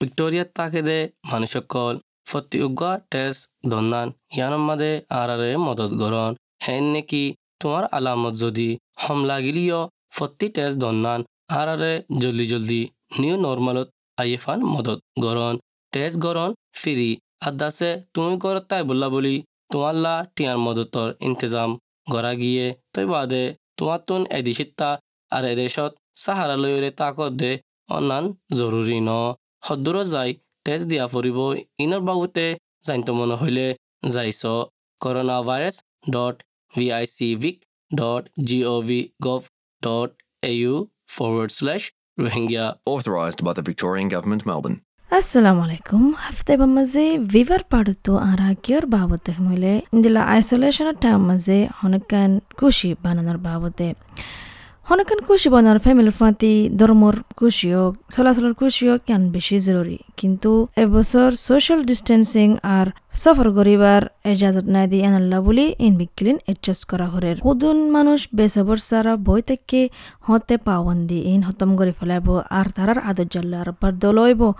ভিক্টৰিয়াত তাকে দে মানুহসকল ফটি উগা তেজ দন্দান ইয়ানৰ মাদে আৰ মদত গৰণ হেন নেকি তোমাৰ আলামত যদি হম লাগিলিঅ ফটি তেজ দন্দান আৰ জলদি জলদি নিউ নৰ্মেলত আই এফ মদত গৰণ তেজ গৰণ ফিৰি আদাছে তুমি ঘৰত তাই বোলা বুলি তোমাৰ লা টিয়াৰ মদতৰ ইন্তজাম গৰাকীয়ে তই বাদে তোমাৰ তোন এদিশিতা আৰে দেশত চাহাৰালৈৰে তাকত দে অনান জৰুৰী ন সদূৰ যাই তেজ দিয়া পৰিব। ইনৰ বাবুতে জানিত মন হ'লে যাইছ। Corona virus dot V I C vic dot G O' V gov dot A U forward slash Rohingya authorized by the আসসালামু আলাইকুম হাফতে মাঝে ভিভার পাড়তো আর বাবতে হইলে ইন্দিলা আইসোলেশনের টাইম মাঝে অনেকান খুশি বানানোর বাবতে হনকান খুশি বনার ফ্যামিলির ফাঁতি ধর্মর খুশি হোক চলাচলের খুশি হোক কেন বেশি জরুরি কিন্তু এবছর সোশ্যাল ডিস্টেন্সিং আর সফর করিবার এজাজত নাই দিয়ে আনাল্লা বলি ইন বিক্লিন এডজাস্ট করা হরের হুদুন মানুষ বেসবর সারা বই থেকে হতে পাওয়ান্দি ইন হতম করে ফেলাইব আর তারার আদর জাল্লা আর বার দলইব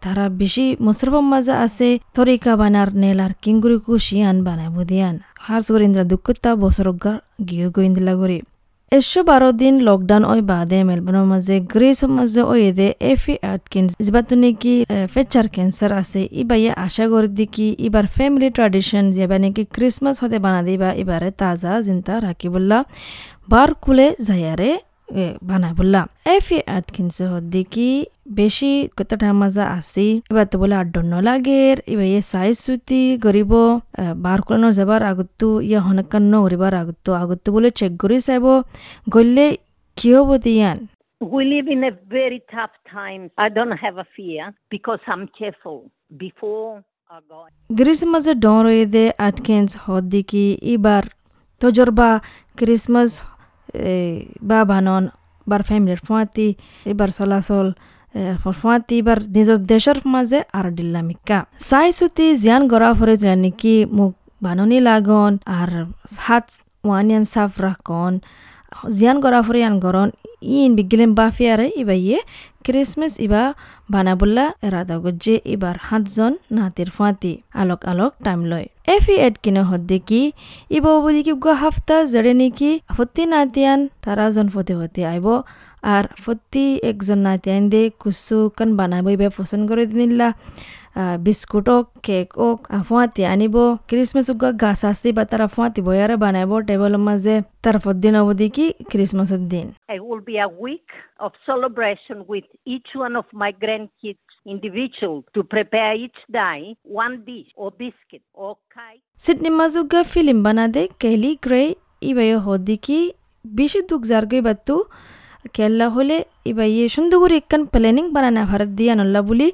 তারা বেশি মুসরফম মাজা আছে তরিকা বানার নেলার কিংগুরি কুশি আন বানাইব দিয়ান। হার গরিন্দ্রা দুঃখতা বছর গিয়ে গোয়েন্দিলা গরি এশো বারো দিন লকডাউন ওই বাদে মেলবোর্নের মাঝে গ্রেস মাঝে ওই দে এফি আটকিনস যেবাতো নাকি ফেচার ক্যান্সার আছে ইবাইয়ে আশা করি দেখি ইবার ফ্যামিলি ট্রাডিশন যেবা নাকি ক্রিসমাস হতে বানা দিবা এবারে তাজা চিন্তা রাখি বললা বার কুলে যাইয়ারে বানাই বললাম এফি আটকিনস দেখি বেশি কতটা মজা আছে এবার তো বলে আড্ড লাগের এবার ইয়ে সাইজ সুতি গরিব বার কুলানো যাবার আগতো ইয়া হনকান্ন গরিবার আগতো আগতো বলে চেক করি চাইব গলে কি হব দিয়ান We live in a very tough time. I don't have a fear because I'm careful. Before মাঝে ডর দে আটকেন্স হদ দেখি এবার তজরবা ক্রিসমাস বা বানন বার ফ্যামিলির ফুঁয়াতি এবার চলাচল ফুঁয়াতি এবার নিজের দেশের মাঝে আর ডিল্লামিকা চাই চুতি জিয়ান গড়া ফরে নেকি মোক বাননি লাগন আর হাত ওয়ানিয়ান সাফ রাখন জিয়ান গড়া ফরে আন গরন ইন বিগিলেন বাফিয়ারে ইবাইয়ে ক্রিসমাস ইবা বানাবুল্লা রাধা গুজ্জে ইবার হাতজন নাতির ফাঁতি আলোক আলোক টাইম লয় এফি এড কিন হদ্দে কি ইব বলি কি গো হাফতা জড়ে নাকি ফতি নাতিয়ান তারা জন ফতে ফতি আইব আর ফতি একজন নাতিয়ান দে কুসু কান বানাবই বে পছন্দ করে দিনিল্লা বিস্কুট হোক কেক হোক ফুয়াতি আনিব ক্রিসমাস গাছ আসতে বা তারা ফুয়াতি বয়ারে বানাইব টেবলের মাঝে তারপর দিন অবধি কি ক্রিসমাসের দিন It will be a week of celebration with each one of my grandkids individual to prepare each day one dish or biscuit or cake. Sydney মাজুগা film বানাদে কেলি গ্রে ইবাই হদি কি বেশি দুঃখ জার্গে বাতু কেল্লা হলে এবার ইয়ে সুন্দর করে একখান প্ল্যানিং বানানা ভারত দিয়া নল্লা বলি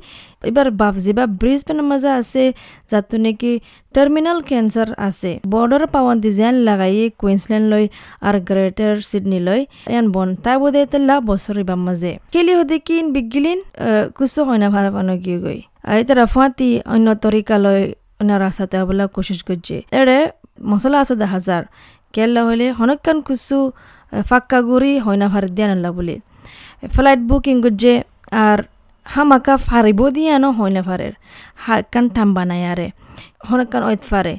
এবার বাপজি বা ব্রিসবেন মাজা আছে যাতো নাকি টার্মিনাল ক্যান্সার আছে বর্ডার পাওয়ান ডিজাইন লাগাই কুইন্সল্যান্ড লয় আর গ্রেটার সিডনি লয় এন বন তাই বোধে লাভ বছর এবার মাঝে কেলি হতে কিন বিগিলিন কুসো হয় না ভাড়া পানো গিয়ে গই আর তারা ফাঁতি অন্য তরিকা লয় অন্য রাস্তাতে বলা কোশিশ করছে এড়ে মশলা আছে দা হাজার কেল্লা হলে হনকান কুসু ফাক্কা গুড়ি হয় না ভারত দিয়া নাল্লা বলে ফ্লাইট বুকিং করছে আর হামাকা ফারিব দিয়ানো হয় না ফারের হাকান ঠাম বানায় আরে হনকান ঐত ফারে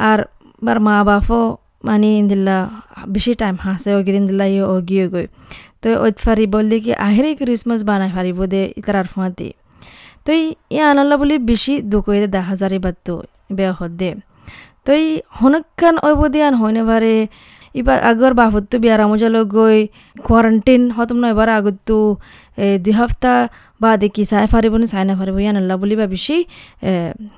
আর বার মা বাপও মানে দিল্লা বেশি টাইম হাসে ওই দিন দিল্লা ইয়ে গিয়ে গই তো ঐত ফারি বললে কি আহেরে ক্রিসমাস বানাই ফারিব দে ইতার ফাঁতি তো ইয়া আনাল্লা বলি বেশি দুঃখ হয়ে দা হাজারে বাদ তো বেয়া হদ দে তো হনকান ওই বদিয়ান হয় না পারে এবার আগর বাহত্তু বিয়ার আমজালো গই কোয়ারেন্টিন হতম নয় এবার আগতো দুই সপ্তাহ বা দেখি চাই ফারিব না চাই না ফারিব ইয়ান আল্লাহ বলি ভাবিছি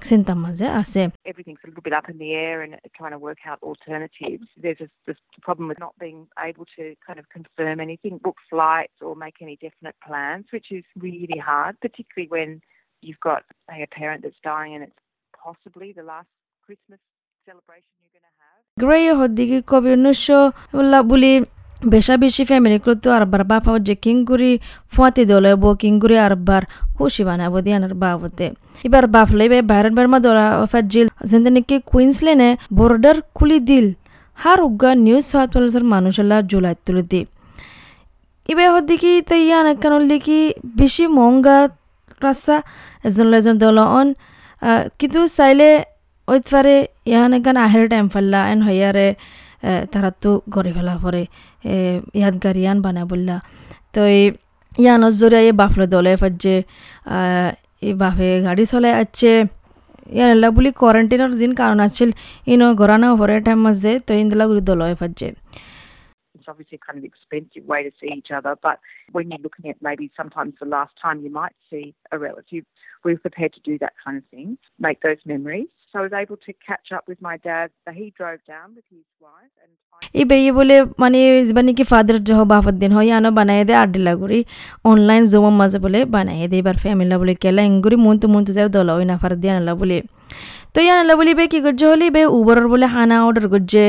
চিন্তার মাঝে আছে everything's a little bit up in the air and trying to work out alternatives. There's a, this problem with not being able to kind of confirm anything, book flights or make any definite plans, which is really hard, particularly when you've got say, a parent that's dying and it's possibly the last Christmas celebration you're going to have. Grey হদ্দিকে কবির উনিশশো বলি বেশা বেশি family করতো আরবার বাপ যে কিংগুড়ি ফুয়াতি দলব কিংগুড়ি আরবার খুশি বানাবো দিয়ানার বাবতে। এবার বাপ লইবে বাইরের বেরমা দরা ফাজিল যেন নাকি কুইন্সল্যান্ডে বর্ডার খুলি দিল। হার উগা নিউ সাউথ ওয়েলসের মানুষেলা জুলাই তুলে দি এবার হদ্দিকি তাই ইয়ান একান দেখি বেশি মহঙ্গা রাস্তা। এজন এজন দল অন কিন্তু চাইলে ওইত পারে ইয়ান গান আহের টাইম ফাল্লা এন হইয়ারে তারা তো গড়ে ফেলা পরে ইয়াদ গাড়িয়ান বানা বললা তো ইয়ানত জরিয়া এই বাফলে দলে ফাজে এই বাফে গাড়ি চলাই আছে ইয়ানলা বুলি কোয়ারেন্টাইনের জিন কারণ আছিল ইনো গরানা হরে টাইম মাঝে তো ইন্দলা গুলি Daloi ফাজে It's obviously kind of expensive way to see each other, but when you're looking at maybe sometimes the last time you might see a relative, we're prepared to do that kind of thing, make those memories. So I was able to catch up with my dad. So he drove down with his wife and ই বে বলে মানে যিবানি কি father জহ বাফত দিন হয় আনো বানাই দে আডিলা গুড়ি online জোম মাঝে বলে বানাই তো ইয়ানলা বলি বে কি গজ্জে হলি বে উবরর বলে হানা অর্ডার গজ্জে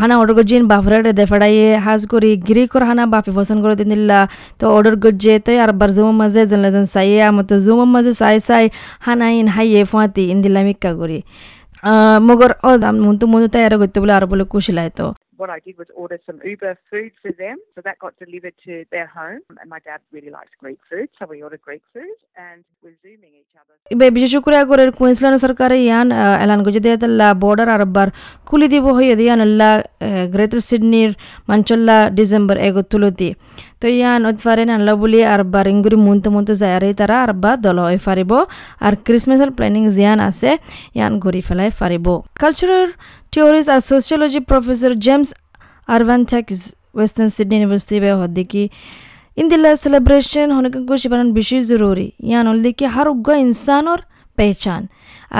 হানা অর্ডার গজ্জে বাফরারে দেফাড়াইয়ে হাজ করি গিরি কর হানা বাফি পছন্দ করে দিন দিল্লা তো অর্ডার গজ্জে তো আর বার জুম মাঝে জানলা জান সাইয়ে আমার তো জুম মাঝে সাই সাই হানা ইন হাইয়ে ফুয়াতি ইন দিল্লা মিক্কা করি মগর ও দাম মুন্তু তাই তৈরি করতে বলে আর বলে কুশিলাই তো what I did was order some Uber food for them. So that got delivered to their home. And my dad really likes Greek food. So we ordered Greek food and we're zooming each other. বিশেষ করে আগরের Queensland সরকারে ইয়ান এলান গজে দিয়ে তাল্লা border আরবার খুলি দিব হইয়া দিয়ান আল্লাহ greater সিডনির মাঞ্চল্লা December এগো তুলতি তো ইয়ান ওতফারে আনলা বলি আরবার ইঙ্গুরি মুন্ত মুন্ত যায়ারে তারা আরবা দল হয়ে ফারিব আর ক্রিসমাসের প্ল্যানিং জিয়ান আছে ইয়ান ঘুরি ফেলাই ফারিব কালচারাল theorist আর sociology professor James Arvantakis Western Sydney University বে হদ্দিকি ইন্দিল্লা সেলিব্রেশন হনকে খুশি বানান বেশি জরুরি ইয়ান হল দেখি হার উগ্র ইনসানর পেহচান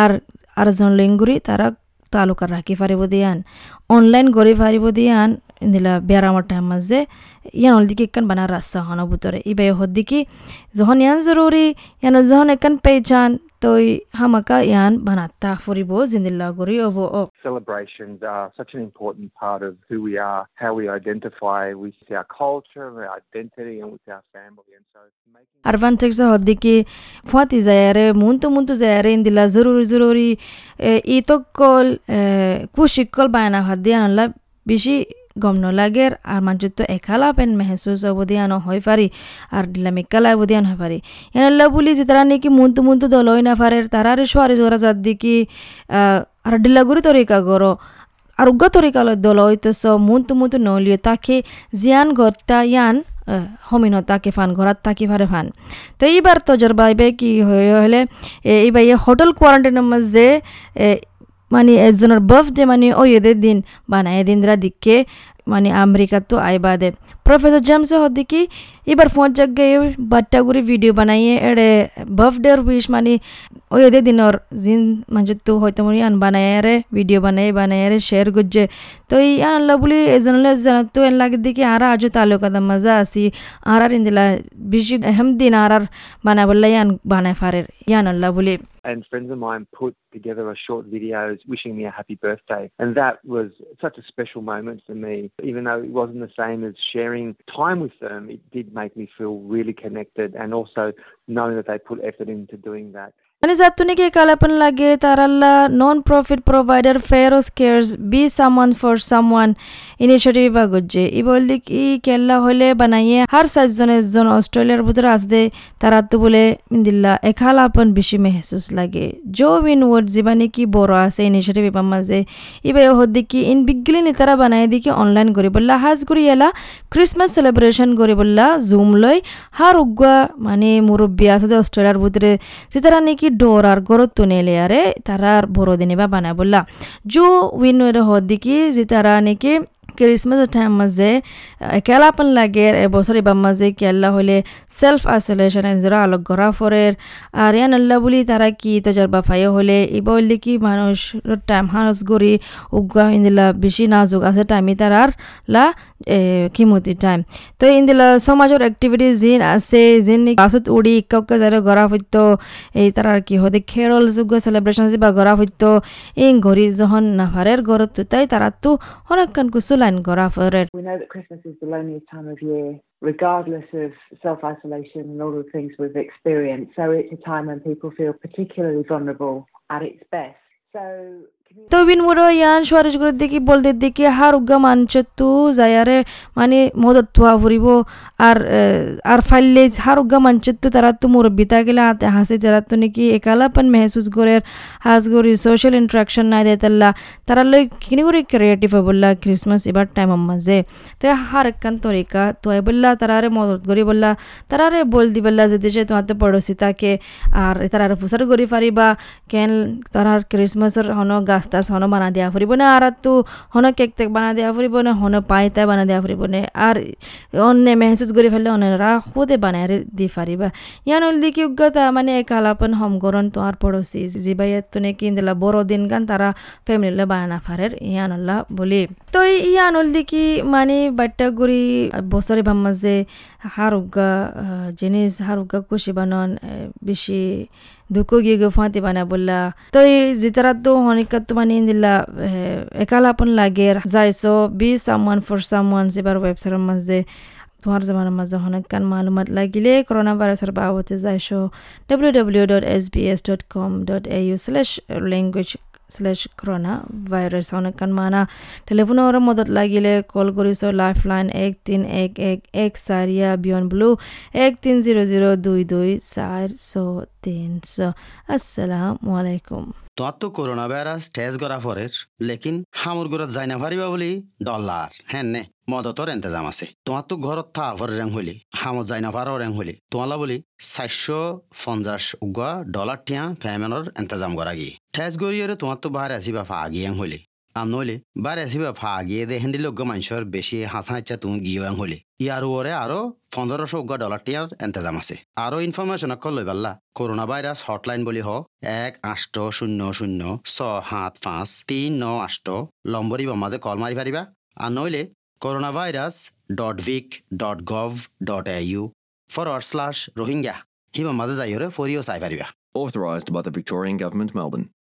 আর আর জন লিঙ্গুরি তারা তালুকার রাখি ফারিব দিয়ান অনলাইন গড়ি ফারিব দিয়ান ইন্দিলা বেড়ামার টাইম মাঝে ইয়ান হল দিকে একান বানার রাস্তা হন বুতরে ইবে হদ্দিকি যখন ইয়ান জরুরি ইয়ান যখন একান পেহচান তোই হামাকা ইয়ান বানাতা ফুরিব জিন্দিল্লা গড়ি অব ওক Celebrations are such an important part of who we are, how we identify with our culture, our identity, and with our family. And so, making আরবান টেক্সা হদ্দিকি ফুয়াতি যায়ারে মুন্তু মুন্তু যায়ারে ইন্দিলা জরুরি জরুরি ই তকল কুশিকল বায়না হদ্দিয়ান আল্লাহ গম নলাগের আর মানুষ তো একালা পেন মেহসুস অবদিয়ানো হয় পারি আর ডিলামিকালা অবদিয়ান হয় পারি এনাল্লা বলি যে তারা নাকি মুন্তু মুন্তু দলই না পারে তারারে সোয়ারি জোরা যার দিকি আর ডিলাগুড়ি তরিকা গরো আর উগ্র তরিকা দল হইতেছ মুন্তু মুন্তু নলিও তাকে জিয়ান গত্তা ইয়ান হমিনতাকে ফান ঘরাত থাকি ফারে ফান। তো এইবার তজরবা এবে কি হলে এইবার হোটেল কোয়ারেন্টাইনের মাঝে মানে একজনের বার্থডে মানে ওই এদের দিন বানায় দিনরা দিকে মানে আমেরিকা তো আইবা দে প্রফেসর জেমসে হদ্দিকি এবার ফোন জায়গায় বাট্টা করে ভিডিও বানাইয়ে এড়ে বার্থডের উইশ মানে ওই এদের দিনর জিন মানে তো হয়তো মনে আন বানায় রে ভিডিও বানাই বানায় রে শেয়ার করছে তো এই আনলা বলি এজনলে তো এন লাগে দেখি আর আজও তালুকাদা মজা আসি আর আর ইন্দিলা বেশি এহম দিন আর আর বানাই বললে ইয়ান বানায় ফারের ইয়ান আল্লাহ বলি and friends of mine put together a short video wishing me a happy birthday. And that was such a special moment for me. Even though it wasn't the same as sharing time with them, it did make me feel really connected and also knowing that they put effort into doing that. মানে জাতুনিকে কালাপন লাগে? তারাল্লা non profit provider Feros Care be someone for someone initiative বা গজ্জে ই বলদি ই কেল্লা হলে বানাইয়ে হার সাতজন একজন অস্ট্রেলিয়ার ভিতরে আসদে তারা তো বলে দিল্লা একালাপন বেশি মেহসুস লাগে। জো উইন ওয়ার্ড জীবানি কি বড় আছে ইনিশিয়েটিভ এবার মাঝে? ইবে হদ্দি কি ইন বিগলি নিতারা বানাই দিকে অনলাইন করি বললা, হাজ করি এলা ক্রিসমাস সেলিব্রেশন করি বললা, জুম লই হার উগুয়া মানে মুরব্বী আছে অস্ট্রেলিয়ার ভিতরে, যে তারা নাকি ডোর আর গরত তুনেলে আরে তারা বড়দিনে বা বানা বললা জো উইন হদ্দিকি যে তারা নাকি ক্রিসমাসের টাইম মাঝে একেলাপন লাগে এবছর এবার মাঝে কেল্লা হলে সেলফ আইসোলেশন নিজেরা আলোক গড়া ফরের আর ইয়ান আল্লাহ বলি তারা কি তজরবা ফাইও হলে এবার হলে কি মানুষ টাইম হাঁস গড়ি উগা ইন্দিলা বেশি নাজুক আছে টাইমই তারার লা কিমতি টাইম তো ইন্দিলা সমাজের অ্যাক্টিভিটি জিন আছে জিন গাছত উড়ি ইকাউকে যারা গড়া হইতো এই তারার কি হতে খেরল যুগ সেলিব্রেশন বা গড়া হইতো এই ঘড়ি যখন নাফারের গড়ত তাই তারা তো অনেকক্ষণ কুসুলাইন গড়া ফরের We know that Christmas is the loneliest time of year, regardless of self isolation and all the things we've experienced. So it's a time when people feel particularly vulnerable at its best. So তো বিন বড় ইয়ান সুয়ারিশ করে দেখি বলতে দেখি হার উগা মানছে তু যায়ারে মানে মদত থোয়া ফুরিব। আর আর ফাইলে হার উগা মানছে তু তারা তো মুরব্বিতা গেলে হাতে হাসি যারা তো নাকি একালাপন মেহসুস করে হাস করি সোশ্যাল ইন্টারাকশন নাই দেয় তাল্লা। তারা লই কিনি করে ক্রিয়েটিভ বললা ক্রিসমাস এবার টাইম মাঝে। তো হার একখান তরিকা, তো এ বললা তারারে মদত করি বললা তারারে বল দি বললা যে দেশে তোমাতে পড়োসি তাকে। আর তারারে প্রচার করি পারিবা, কেন তারার ক্রিসমাসের হন গাছ টাছ হন বানা দিয়া ফুরিব না? আর তো হন কেক টেক বানা দিয়া ফুরিব না? হন পাই তাই বানা দিয়া ফুরিব না? আর অন্য মেহসুস করে ফেললে অন্যরা খুদে বানাই দি পারিবা ইয়ান হল দেখি উগ্গতা মানে এক আলাপন হমগরণ তোমার পড়োসি জিবাইয়াত তো নাকি দিলা বড় দিন গান তারা ফ্যামিলিলে বানানা ফারের ইয়ান হল্লা বলি। তো ইয়ান হল দেখি মানে বাট্টা গুড়ি বছরে ভাম্মাজে হারুগা জিনিস হারুগা কুশি বানন বেশি ফাঁতি বানা বললা তো এই জিতারা তো হনিকাত তো মানে দিলা একালাপন লাগে যাইছো বি সামওয়ান ফর সামওয়ান এবার ওয়েবসাইটের মাঝে তোমার জামানার মাঝে অনেক কান মালুমাত লাগিলে করোনা ভাইরাসের বাবদে যাইছো W W dot S B S dot com dot A U slash language slash corona virus অনেক মানা টেলিফোনের মদত লাগিলে কল কৰিছ লাইফ লাইন এক তিন এক এক এক চাৰিয়া বিয়ন ব্লু এক তিন জিৰ' জিৰ' দুই দুই চাৰ ছ তিন ছ আসসালামু আলাইকুম। তোমার তো করোনা ভাইরাস টেস্ট করা পরের, লেকিন হামুর ঘরত যাই না পারিবা বলি ডলার হ্যাঁ নে মদতর এন্তেজাম আছে। তোমার তো ঘরত থা ফর রেং হলি হামত যাই না পারো রেং হলি তোমালা বলি, চারশো পঞ্চাশ উগা ডলার টিয়া পেমেন্টর এন্তেজাম করা গিয়ে। টেস্ট করিয়ে তোমার তো বাহারে আসিবা ফা আগিয়ে হলি আর নইলে বারে আসিবা ফা দে হেন্দি লোক মানুষের বেশি হাসা ইচ্ছা তুমি গিয়ে হলি ইয়ার ওরে আরও পনেরোশো উগা ডলার টিয়ার এন্তেজাম আছে। আরও ইনফরমেশন অকল লৈ পাল্লা। করোনা ভাইরাস হটলাইন বলি হ এক আষ্ট শূন্য শূন্য ছ সাত পাঁচ তিন ন আষ্ট লম্বরি মাঝে কল মারি পারিবা আর নইলে corona virus dot vic dot gov dot A U forward slash Rohingya হিমা মাঝে যাই হরে ফরিও চাই পারিবা Authorised by the Victorian Government, Melbourne.